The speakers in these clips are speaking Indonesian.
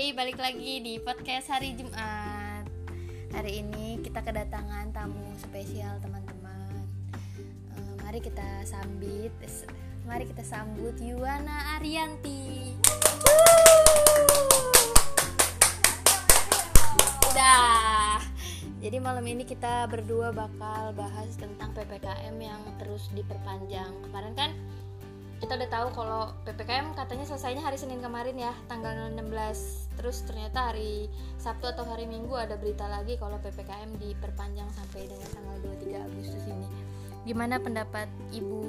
Hai, balik lagi di podcast hari Jumat. Hari ini kita kedatangan tamu spesial teman-teman. Eh, mari kita sambit, mari kita sambut Yuwana Arianti. Udah. Jadi malam ini kita berdua bakal bahas tentang PPKM yang terus diperpanjang. Kemarin kan kita udah tahu kalau PPKM katanya selesainya hari Senin kemarin ya, tanggal 16. Terus ternyata hari Sabtu atau hari Minggu ada berita lagi kalau PPKM diperpanjang sampai dengan tanggal 23 Agustus ini. Gimana pendapat Ibu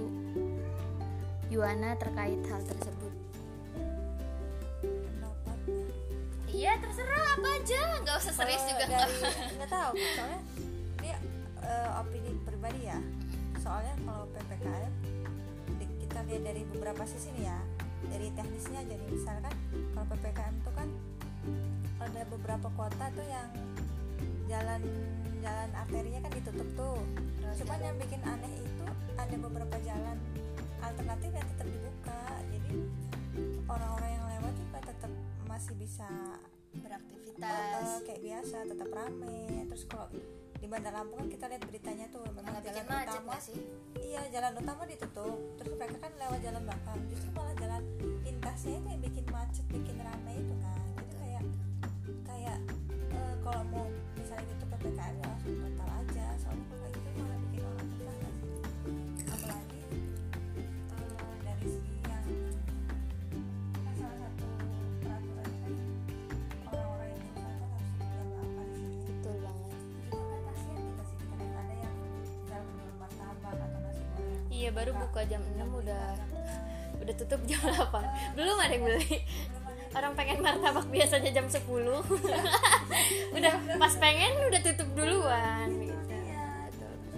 Yuana terkait hal tersebut? Iya, terserah apa aja, nggak usah serius juga nggak. nggak tahu soalnya ini eh, opini pribadi ya soalnya kalau ppkm di- kita lihat dari beberapa sisi nih ya. Dari teknisnya jadi misalkan kalau ppkm itu kan ada beberapa kota tuh yang jalan jalan arterinya kan ditutup tuh. Cuman yang bikin aneh itu ada beberapa jalan alternatif yang tetap dibuka. Jadi orang-orang yang lewat juga tetap masih bisa Beraktivitas. Kayak biasa tetap rame. Terus kalau di Bandar Lampung kan kita lihat beritanya tuh memang jalan macet utama. sih? iya jalan utama ditutup. Terus mereka kan lewat jalan belakang. Justru malah jalan lintasnya itu yang bikin macet bikin rame itu kan. Jadi kayak kayak eh, kalau mau Iya, baru buka jam 6 udah udah tutup jam 8 belum ada yang beli. Orang pengen martabak biasanya jam 10 udah pas pengen udah tutup duluan gitu. Iya, Betul. terus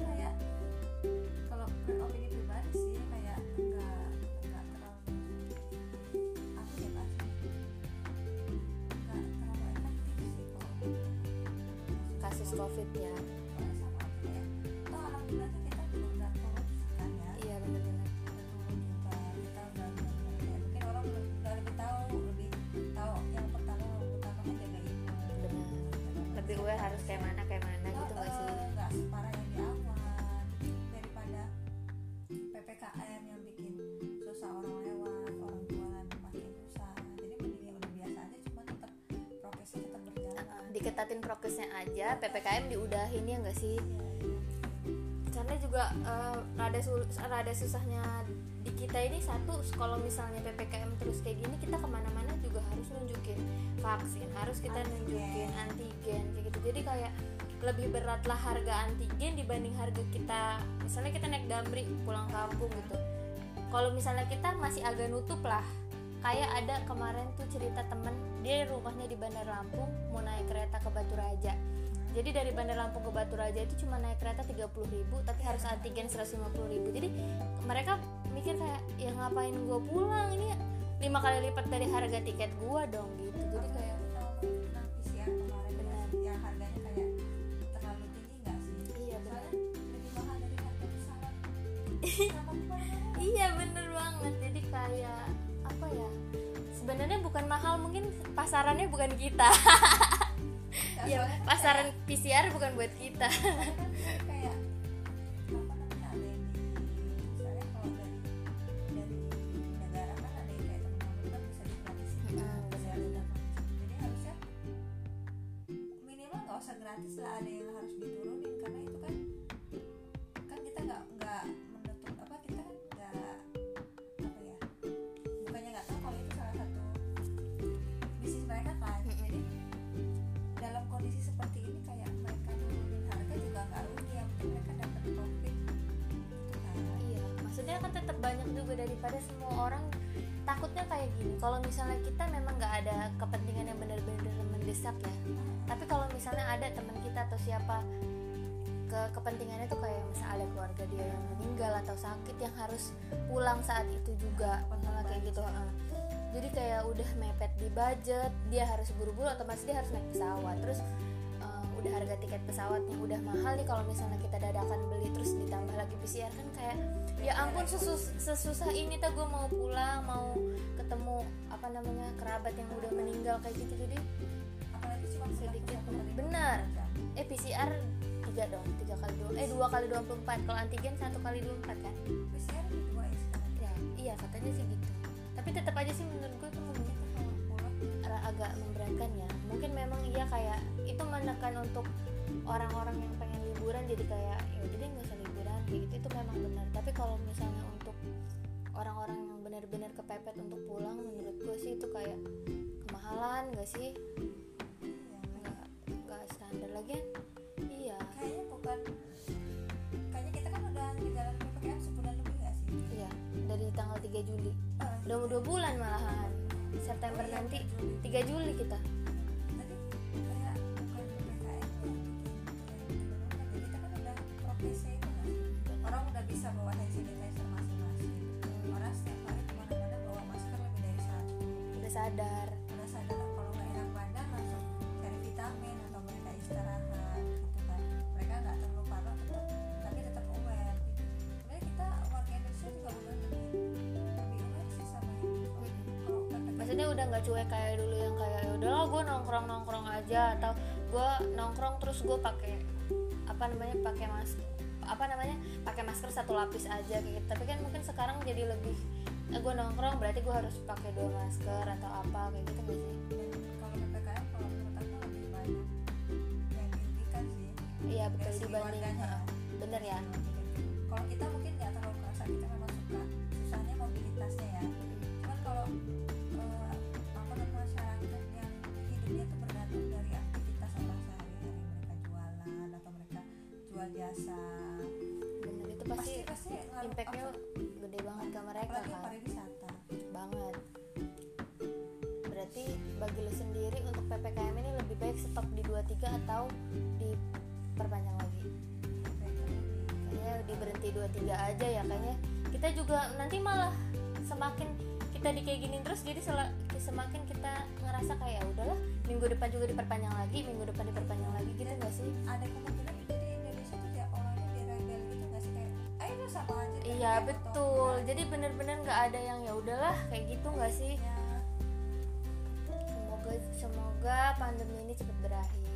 diketatin prokesnya aja ppkm diudahin ya nggak sih? Karena juga eh, rada sul- rada susahnya di kita ini satu kalau misalnya ppkm terus kayak gini kita ke mana-mana juga harus nunjukin vaksin harus kita Antigen. nunjukin antigen kayak gitu. Jadi kayak lebih berat lah harga antigen dibanding harga kita misalnya kita naik damri pulang kampung gitu. Kalau misalnya kita masih agak nutup lah kayak ada kemarin tuh cerita temen dia rumahnya di Bandar Lampung mau naik kereta ke Batu Raja. Jadi dari Bandar Lampung ke Batu Raja itu cuma naik kereta 30.000 ribu tapi harus antigen 150.000 ribu. Jadi mereka mikir kayak ya ngapain gue pulang? Ini lima kali lipat dari harga tiket gue dong gitu. Jadi kayak sebenarnya bukan mahal mungkin pasarannya bukan kita. Ya pasaran PCR bukan buat kita. Kayak- daripada semua orang takutnya kayak gini. Kalau misalnya kita memang nggak ada kepentingan yang benar-benar mendesak ya. Tapi kalau misalnya ada teman kita atau siapa ke kepentingannya tuh kayak misalnya ada keluarga dia yang meninggal atau sakit yang harus pulang saat itu juga misalnya kayak gitu. heeh. Jadi kayak udah mepet di budget, dia harus buru-buru otomatis dia harus naik pesawat. Terus udah harga tiket pesawatnya udah mahal nih kalau misalnya kita dadakan beli terus ditambah lagi PCR kan kayak ya ampun sesus, sesusah ini tuh gue mau pulang mau ketemu apa namanya kerabat yang udah meninggal kayak gitu. Jadi apalagi cuma sedikit benar. Eh PCR tiga dong tiga kali dua eh dua kali 24 kalau antigen satu kali 24 kan? PCR dua ya sekarang ya iya katanya sih gitu. Tapi tetap aja sih menurut gue tuh agak memberatkan ya. Mungkin memang iya kayak itu menekan untuk orang-orang yang pengen liburan jadi kayak ya udah deh nggak usah liburan kayak gitu. Itu memang benar. Tapi kalau misalnya untuk orang-orang yang benar-benar kepepet untuk pulang menurut gue sih itu kayak kemahalan gak sih? Ya, nggak nggak standar lagi. Iya. Kayaknya bukan kayaknya kita kan udah jalan PPKM sebulan lebih nggak sih? Iya dari tanggal 3 Juli. Eh, udah mau dua bulan malahan September nanti Juli. 3 Juli kita. Tadi kayak bukan PPKM yang bikin jadi kita udah progresnya itu nggak sih orang udah bisa bawa hand sanitizer masing-masing. Orang setiap hari ke mana-mana bawa masker lebih dari satu udah sadar udah sadar maksudnya udah nggak cuek kayak dulu yang kayak ya udahlah gue nongkrong nongkrong aja atau gue nongkrong terus gue pakai apa namanya pakai mas apa namanya pakai masker satu lapis aja kayak gitu. Tapi kan mungkin sekarang jadi lebih eh, gue nongkrong berarti gue harus pakai dua masker atau apa kayak gitu nggak sih? Dan kalau PPKM kalau menurut aku lebih banyak yang dirugikan sih. Iya betul dibanding bener ya. Kalau kita mungkin nggak terlalu kerasa kita jasa bener itu pasti pasti pasti impactnya gede banget ke mereka kan? pariwisata. Banget. Berarti bagi lu sendiri untuk PPKM ini lebih baik stop di 23 atau diperpanjang lagi? Kayaknya di berhenti 23 aja ya kayaknya. Kita juga nanti malah semakin kita di kayak gini terus jadi semakin kita ngerasa kayak "Ya udahlah minggu depan juga diperpanjang lagi minggu depan diperpanjang lagi gitu gak sih? ada kemungkinan iya kayak betul. Motor." jadi bener-bener nggak ada yang ya udahlah kayak gitu nggak sih? Ya semoga semoga pandemi ini cepat berakhir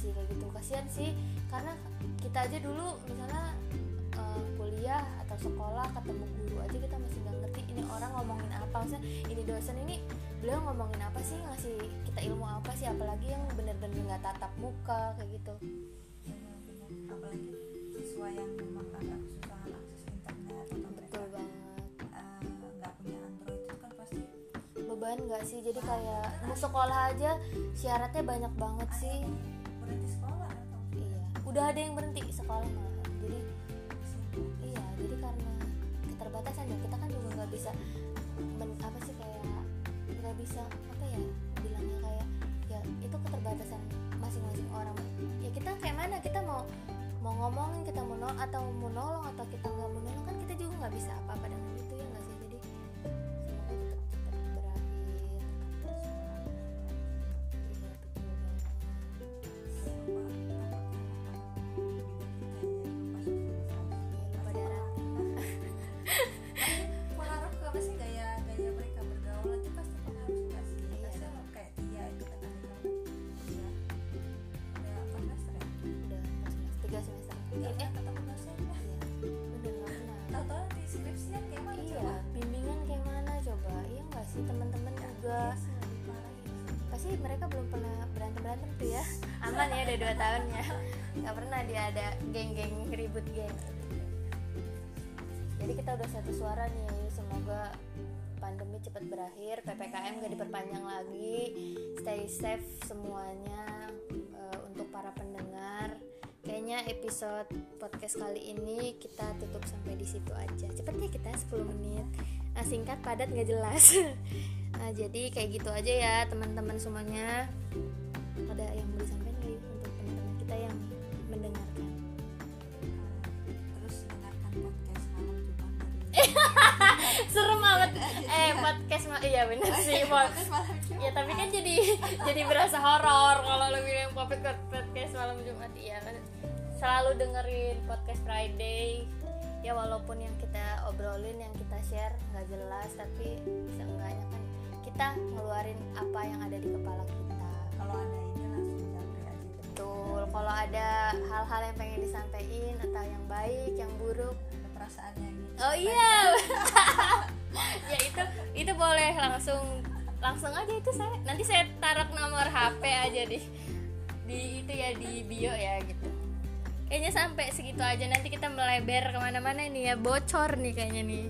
sih kayak gitu. Kasihan sih karena kita aja dulu misalnya eh, kuliah atau sekolah ketemu guru aja kita masih nggak ngerti ini orang ngomongin apa. Maksudnya ini dosen ini beliau ngomongin apa sih? Ngasih kita ilmu apa sih? Apalagi yang bener-bener nggak tatap muka kayak gitu. Benar-benar apalagi siswa yang memang agak kesusahan akses internet atau mereka betul banget. eh, nggak punya Android itu kan pasti beban nggak sih? Jadi kayak mau sekolah aja syaratnya banyak banget sih berhenti sekolah atau iya. Udah ada yang berhenti sekolah malah jadi iya jadi karena keterbatasan ya kita kan juga nggak bisa men, apa sih kayak nggak bisa apa ya bilangnya kayak ya itu keterbatasan masing-masing orang. Ya kita kayak mana? Kita mau mau ngomongin kita mau nolong atau mau nolong atau kita nggak mau nolong kan kita juga nggak bisa apa-apa dengan itu ya nggak pengaruh ke apa sih gaya gaya mereka bergaul itu pasti pengaruh nggak sih. Iya. pasti kayak dia itu kan ada yang dia udah apa semester ya udah semester tiga semester. Nggak eh? ketemu dosennya iya bener nggak pernah. Tahu-tahu di skripsian kayak mana iya coba? bimbingan kayak mana coba? Iya nggak sih teman-teman juga. Iya ya. pasti mereka belum pernah berantem berantem tuh ya. Aman ya udah dua tahun ya. Nggak pernah dia ada geng-geng ribut geng jadi kita udah satu suara nih semoga pandemi cepat berakhir ppkm gak diperpanjang lagi. Stay safe semuanya eh, untuk para pendengar. Kayaknya episode podcast kali ini kita tutup sampai di situ aja. Cepet ya kita 10 menit. Nah, singkat padat nggak jelas. Nah, jadi kayak gitu aja ya teman-teman semuanya. Ada yang podcast mah iya bener sih, Pod. podcast malam Jumat Ya tapi kan jadi jadi berasa horor kalau lo bilang podcast podcast malam Jumat iya kan. Selalu dengerin podcast Friday. Ya walaupun yang kita obrolin, yang kita share nggak jelas, tapi seenggaknya kan kita ngeluarin apa yang ada di kepala kita. kalau ada ini langsung aja Betul. Kalau ada hal-hal yang pengen disampaikan atau yang baik, yang buruk, perasaannya gitu Oh iya. ya itu itu boleh langsung langsung aja itu saya nanti saya taruh nomor HP aja di di itu ya di bio ya gitu. Kayaknya sampai segitu aja nanti kita melebar ke mana-mana nih ya bocor nih kayaknya nih.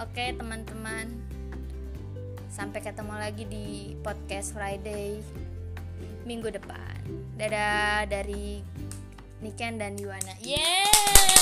Oke teman-teman sampai ketemu lagi di podcast Friday minggu depan. Dadah dari Niken dan Yuana. Yeay!